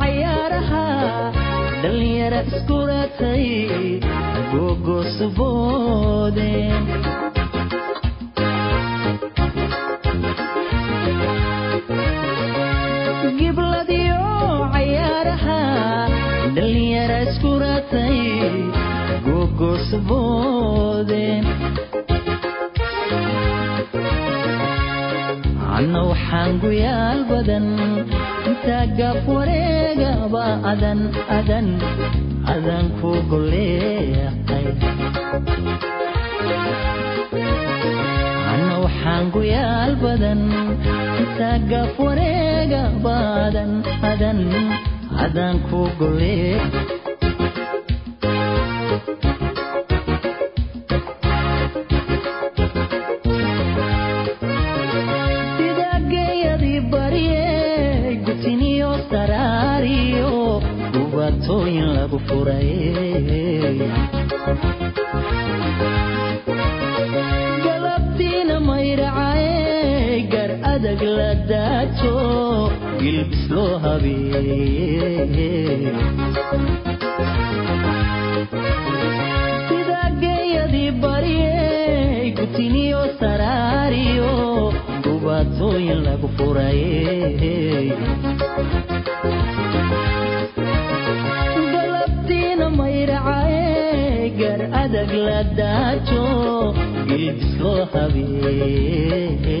cayaaraha dhalinyara iskuratay gogosuboode gibladiyo cayaaraha dhalinyara iskuratay gogosuboode anna waxaan guyaal badan gaaf wareegaba adan adan adan ku goleeqay anna waxaan guyaal badan gaaf wareegaba adan adan adan ku golee gilbis loo habeeye sida geeyadii barye gutiniyo saraariyo gubaatooyin lagu furaye gar adag la daajo gilbis loo habeeye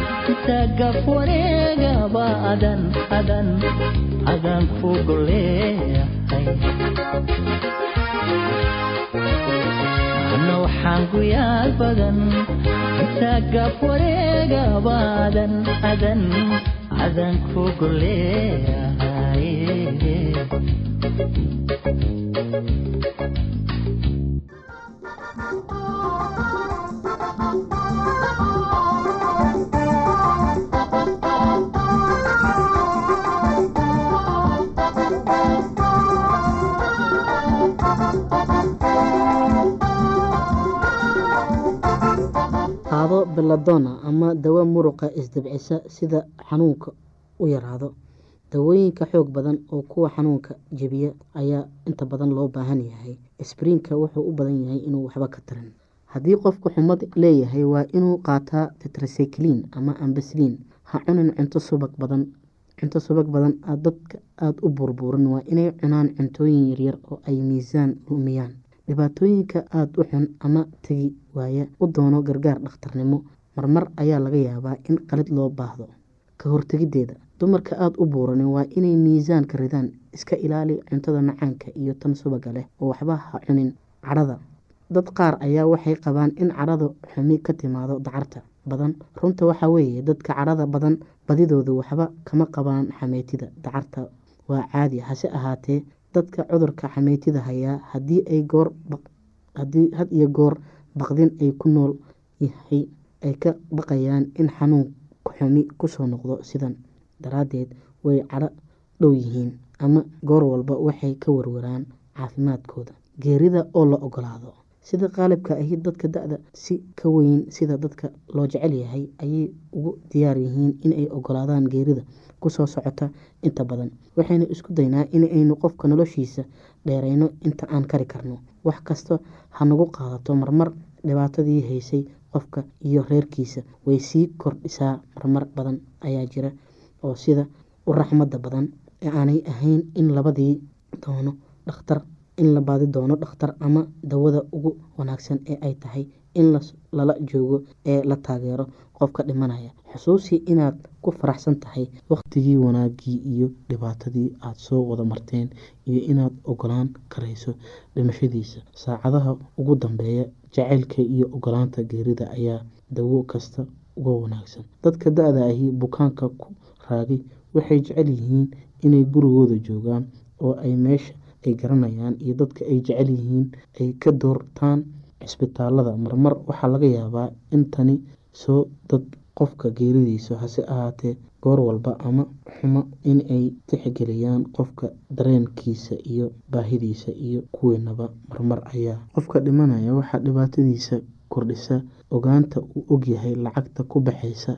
gaaf wareegaba adan adan adan ku goleehay anna waxaan guyaal badan gaaf wareegaba adan adan adan ku goleeyahay qaado beladona ama dawo muruqa isdabcisa sida xanuunka u yaraado. Dawooyinka xoog badan oo kuwa xanuunka jebiya ayaa inta badan loo baahan yahay. Sbriinka wuxuu u badan yahay inuu waxba ka tarin. Haddii qofku xumad leeyahay waa inuu qaataa tetracyclin ama ambasliin ha cunin cunto subag badan. Cunto subag badan dadka aada u burburin. Waa inay cunaan cuntooyin yaryar oo ay miisaan lumiyaan. Dhibaatooyinka aada u xun ama tegi waaya. U doono gargaar dhakhtarnimo marmar ayaa laga yaabaa in qalid loo baahdo. Ka hortegideeda dumarka aada u buuranin waa inay miisaanka ridaan iska ilaali cuntada macaanka iyo tan subaga leh oo waxba ha cunin cadhada dad qaar ayaa waxay qabaan in cadhada xumi ka timaado dacarta badan. Runta waxaa weeye dadka cadhada badan badidoodu waxba kama qabaan xameytida dacarta. Waa caadi hase ahaatee dadka cudurka xameytida hayaa haddii ay goor haddii had iyo goor baqdin ay ku nool yahay ay ka baqayaan in xanuun xumi ku soo noqdo sidan daraadeed way cadho dhow yihiin ama goor walba waxay ka warwaraan caafimaadkooda. Geerida oo la ogolaado sida qaalibka ahi dadka da-da si ka weyn sida dadka loo jecel yahay ayay ugu diyaar yihiin inay ogolaadaan geerida ku soo socota inta badan. Waxaynu isku daynaa inaynu qofka noloshiisa dheereyno inta aan kari karno. Wax kasta ha nagu qaadato marmar dhibaatadii haysay qofka iyo reerkiisa way sii kordhisaa marmar badan ayaa jira oo sida u raxmada badan aanay ahayn in labadii doono dhakhtar in la baadi doono dhakhtar ama dawada ugu wanaagsan ee ay tahay in lala joogo ee la taageero qofka dhimanaya. Xusuusii inaad ku faraxsan tahay waqtigii wanaagii iyo dhibaatadii aada soo wada marteen iyo inaad ogolaan karayso dhimashadiisa. Saacadaha ugu dambeeya jacaylka iyo ogolaanta geerida ayaa dawo kasta uga wanaagsan. Dadka da-da ahi bukaanka ku raagi waxay jecel yihiin inay gurigooda joogaan oo ay meesha ay garanayaan iyo dadka ay jecel yihiin ay ka doortaan cisbitaalada marmar waxaa laga yaabaa in tani soo dad qofka geeridiisa hase ahaatee goor walba ama xumo inay tixgeliyaan qofka dareenkiisa iyo baahidiisa iyo kuweenaba marmar ayaa qofka dhimanaya. Waxaa dhibaatadiisa kordhisa ogaanta uu ogyahay lacagta ku baxaysa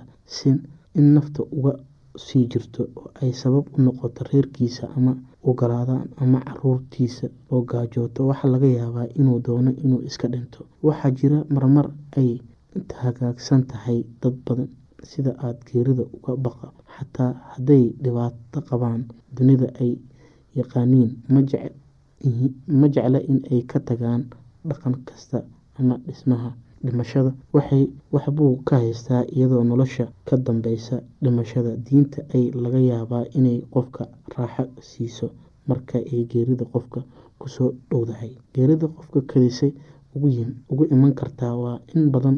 in nafta uga sii jirto oo ay sabab u noqoto reerkiisa ama ogolaadaan ama caruurtiisa oo gaajooto. Waxaa laga yaabaa inuu doono inuu iska dhinto. Waxaa jira marmar ay hagaagsan tahay dad badan sida aada geerida uga baqa xataa hadday dhibaato qabaan dunida ay yaqaaniin ma jecla in ay ka tagaan dhaqan kasta ama dhismaha dhimashada. Waxbuu ka haystaa iyadoo nolosha ka dambeysa dhimashada. Diinta ay laga yaabaa inay qofka raaxo siiso marka ay geerida qofka ku soo dhowdahay. Geerida qofka kadisay ugu iman kartaa waa in badan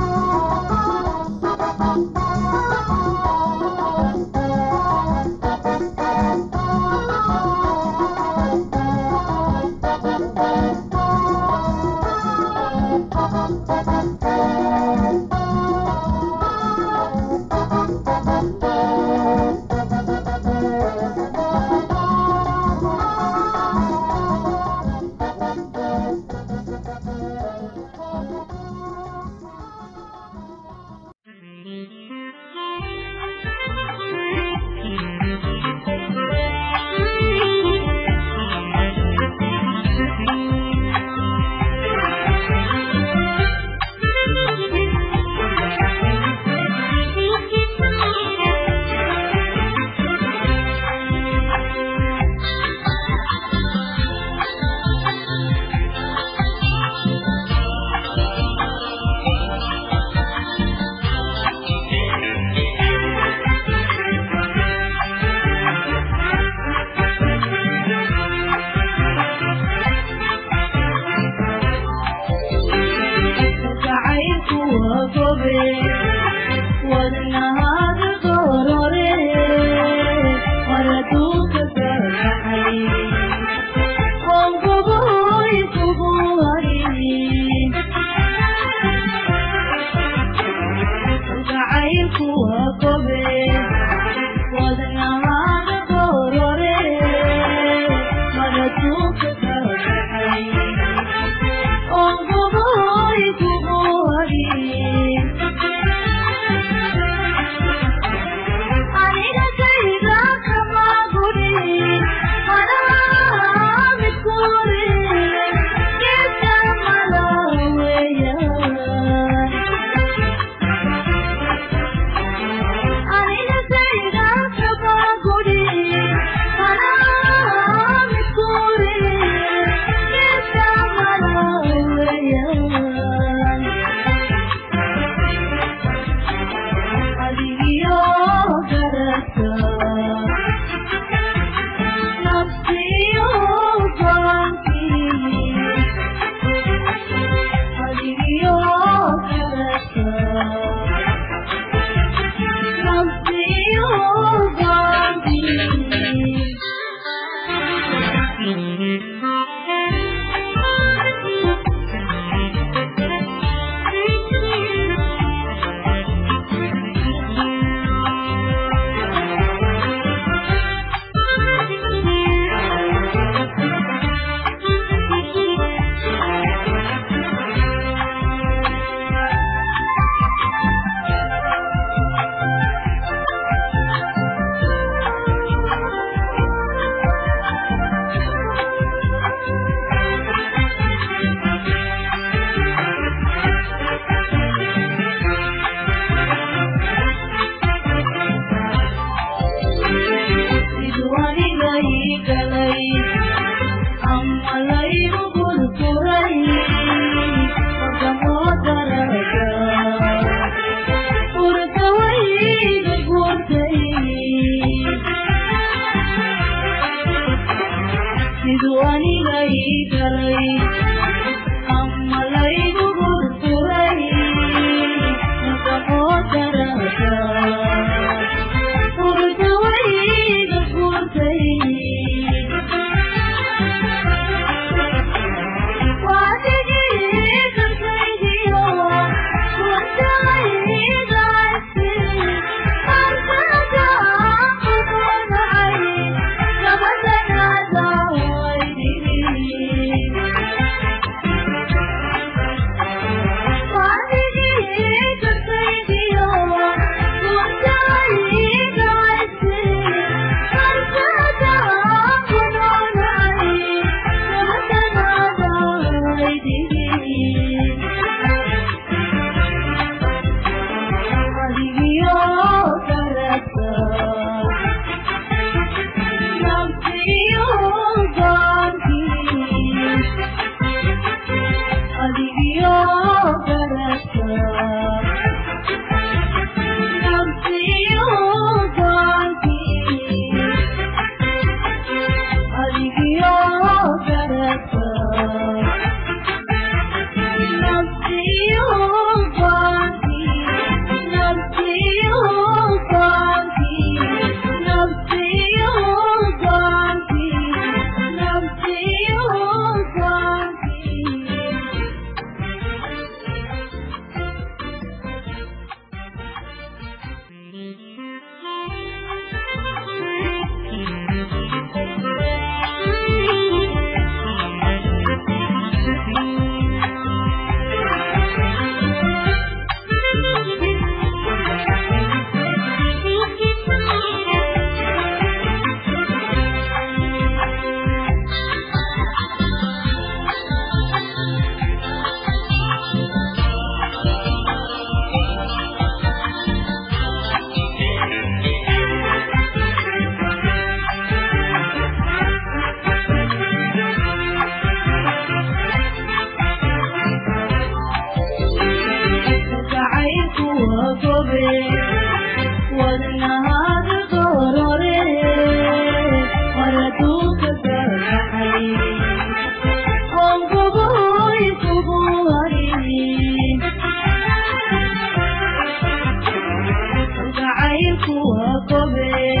kuwaakobe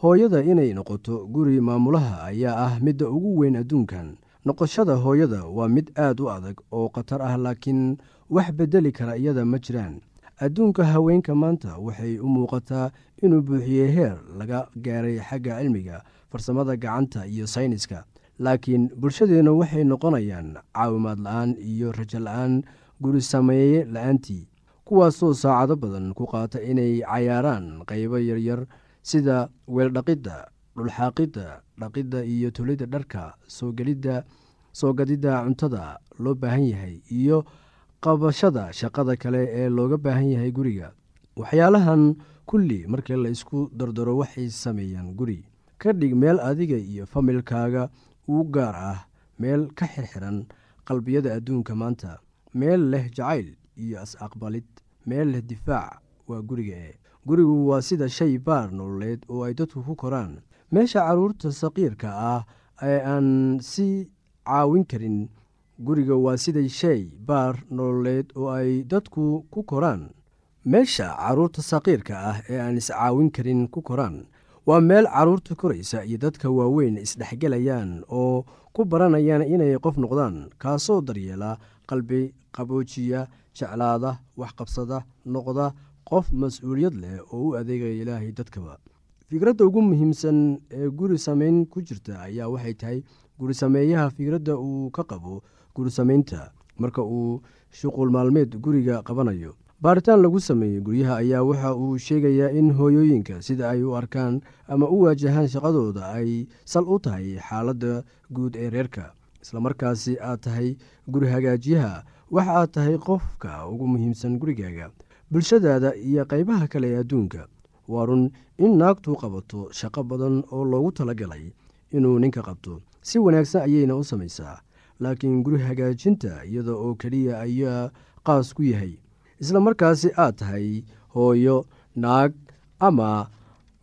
hooyada inay noqoto guri maamulaha ayaa ah midda ugu weyn adduunkan. Noqoshada hooyada waa mid aad u adag oo khatar ah laakiin wax beddeli kara iyada ma jiraan. Adduunka haweenka maanta waxay u muuqataa inuu buuxiyey heer laga gaaray xagga cilmiga farsamada gacanta iyo sayniska. Laakiin bulshadeenna waxay noqonayaan caawimaad la'aan iyo rajo la'aan guri sameeye la'aantii kuwaasoo saacado badan ku qaata inay cayaaraan qaybo yaryar sida weeldhaqidda dhulxaaqidda dhaqidda iyo tulidda dharka soogelidda soo gadidda cuntada loo baahan yahay iyo qabashada shaqada kale ee looga baahan yahay guriga. Waxyaalahan kulli markii la isku dardaro waxay sameeyaan guri. Ka dhig meel adiga iyo familkaaga u gaar ah meel ka xirxiran qalbiyada adduunka maanta. Meel leh jacayl iyo is-aqbalid meel leh difaac waa guriga e gurigu waa sida shay baar nololeed oo ay dadku ku koraan. Meesha carruurta saqiirka ah ee aan si caawin karin guriga waa sida shay baar nololeed oo ay dadku ku koraan. Meesha carruurta saqiirka ah ee aan iscaawin karin ku koraan waa meel carruurta koraysa iyo dadka waaweyn isdhexgelayaan oo ku baranayaan inay qof noqdaan kaasoo daryeela qalbi qaboojiya jeclaada waxqabsada noqda qof mas'uuliyad leh oo u adeegaya ilaahay dadkaba. Fikradda ugu muhiimsan ee guri sameyn ku jirta ayaa waxay tahay guri sameeyaha fikradda uu ka qabo guri sameynta marka uu shuqul maalmeed guriga qabanayo. Baaritaan lagu sameeyey guryaha ayaa waxa uu sheegayaa in hooyooyinka sida ay u arkaan ama u waajahaan shaqadooda ay sal u tahay xaaladda guud ee reerka. Islamarkaasi aad tahay guri hagaajiyaha waxa aad tahay qofka ugu muhiimsan gurigaaga bulshadaada iyo qaybaha kale ee adduunka. Waa run in naagtu qabato shaqo badan oo loogu talagalay inuu ninka qabto. Si wanaagsan ayayna u samaysaa laakiin guri hagaajinta iyada oo keliya ayaa qaas ku yahay. Isla markaasi aad tahay hooyo naag ama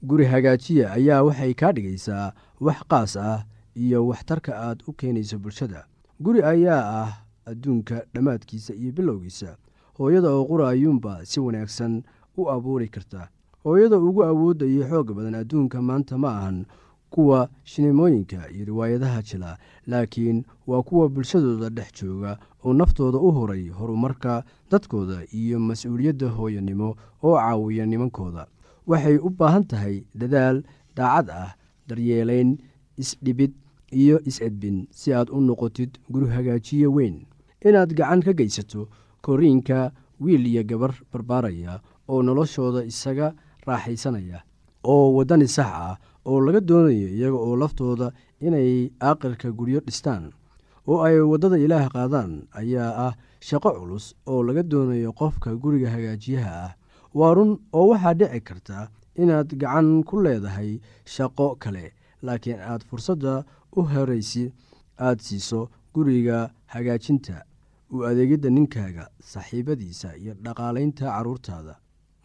guri hagaajiya ayaa waxay kaa dhigaysaa wax qaas ah iyo waxtarka aad u keenayso bulshada. Guri ayaa ah adduunka dhammaadkiisa iyo bilowgiisa hooyada oo qura ayuunba si wanaagsan u abuuri karta. Hooyada ugu awoodda iyo xoog badan adduunka maanta ma ahan kuwa shinimooyinka iyo riwaayadaha jila laakiin waa kuwa bulshadooda dhex jooga oo naftooda u horay horumarka dadkooda iyo mas'uuliyadda hooyanimo oo caawiya nimankooda. Waxay u baahan tahay dadaal daacad ah daryeelayn isdhibid iyo is-edbin si aad u noqotid guri hagaajiye weyn. Inaad gacan ka geysato koriinka wiil iyo gabar barbaaraya oo noloshooda isaga raaxaysanaya oo waddani sax ah oo laga doonayo iyaga oo laftooda inay aaqirka guryo dhistaan oo ay waddada ilaah qaadaan ayaa ah shaqo culus oo laga doonayo qofka guriga hagaajiyaha ah. Waa run oo waxaa dhici karta inaad gacan ku leedahay shaqo kale laakiin aad fursadda u horaysi aad siiso guriga hagaajinta u adeegidda ninkaaga saaxiibadiisa iyo dhaqaalaynta carruurtaada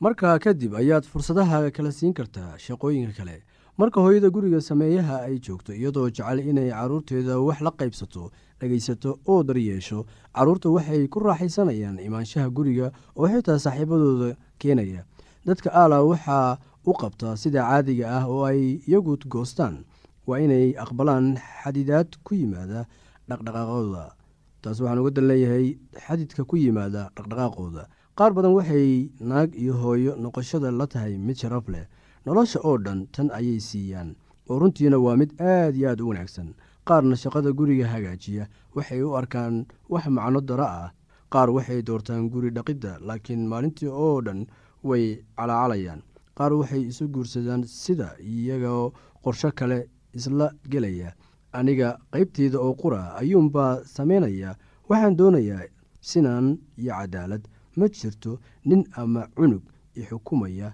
markaa kadib ayaad fursadaha kala siin kartaa shaqooyinka kale. Marka hooyada guriga sameeyaha ay joogto iyadoo jecel inay carruurteeda wax la qaybsato dhegaysato oo daryeesho carruurta waxay ku raaxaysanayaan imaanshaha guriga oo xitaa saaxiibadooda keenaya. Dadka aala waxaa u qabtaa sida caadiga ah oo ay iyagu goostaan. Waa inay aqbalaan xadidaad ku yimaada dhaqdhaqaaqooda taas waxaan uga dan leeyahay xadidka ku yimaada dhaqdhaqaaqooda. Qaar badan waxay naag iyo hooyo noqoshada la tahay mid sharaf leh. Nolosha oo dhan tan ayay siiyaan. Oo runtiina waa mid aad iyo aad u wanaagsan. Qaarna shaqada guriga hagaajiya waxay u arkaan wax macno daro ah. Qaar waxay doortaan guri dhaqidda laakiin maalintii oo dhan way calaacalayaan. Qaar waxay isu guursadaan sida iyagoo qorsho kale isla gelaya aniga qaybteyda oo qura ayuunbaa samaynaya waxaan doonayaa sinaan iyo cadaalad. Ma jirto nin ama cunug ixukumaya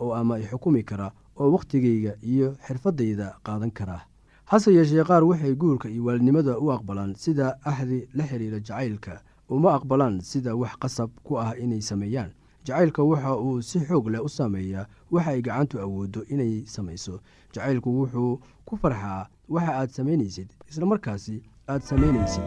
oo ama ixukumi kara oo wakhtigayga iyo xirfaddayda qaadan kara. Hase yeeshee qaar waxay guurka iyo waalidnimada u aqbalaan sida axdi la xiriira jacaylka uma aqbalaan sida wax qasab ku ah inay sameeyaan jacaylka waxa uu si xoog leh u saameeyaa waxa ay gacantu awooddo inay samayso. Jacaylku wuxuu ku farxaa waxa aad samaynaysid isla markaasi aad samaynaysid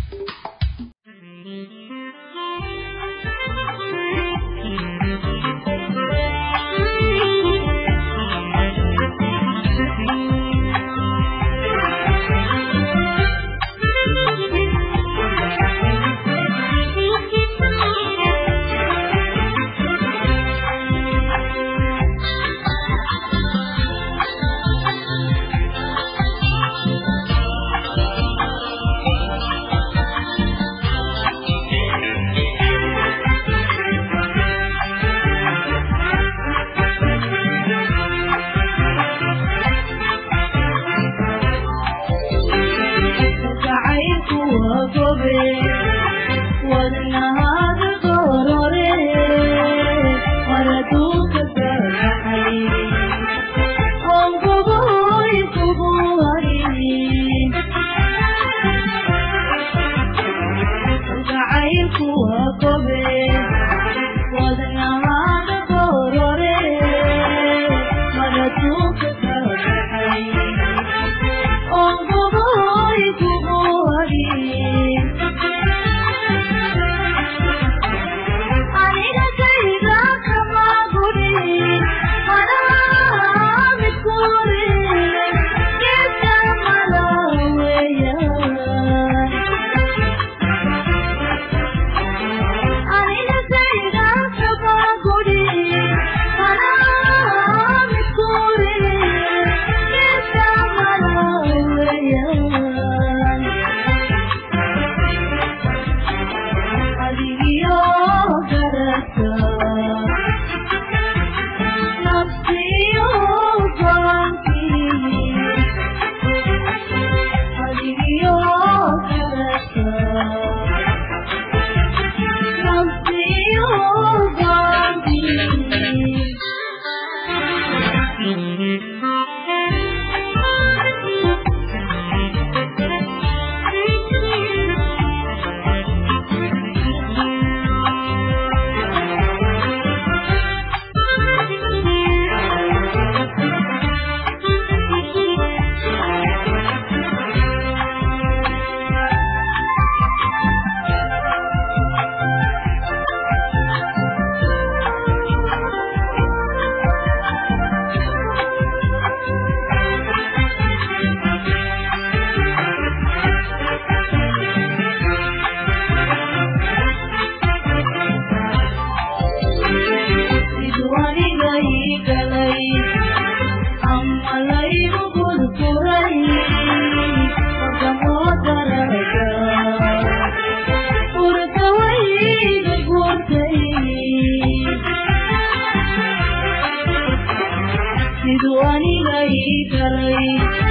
Thank you.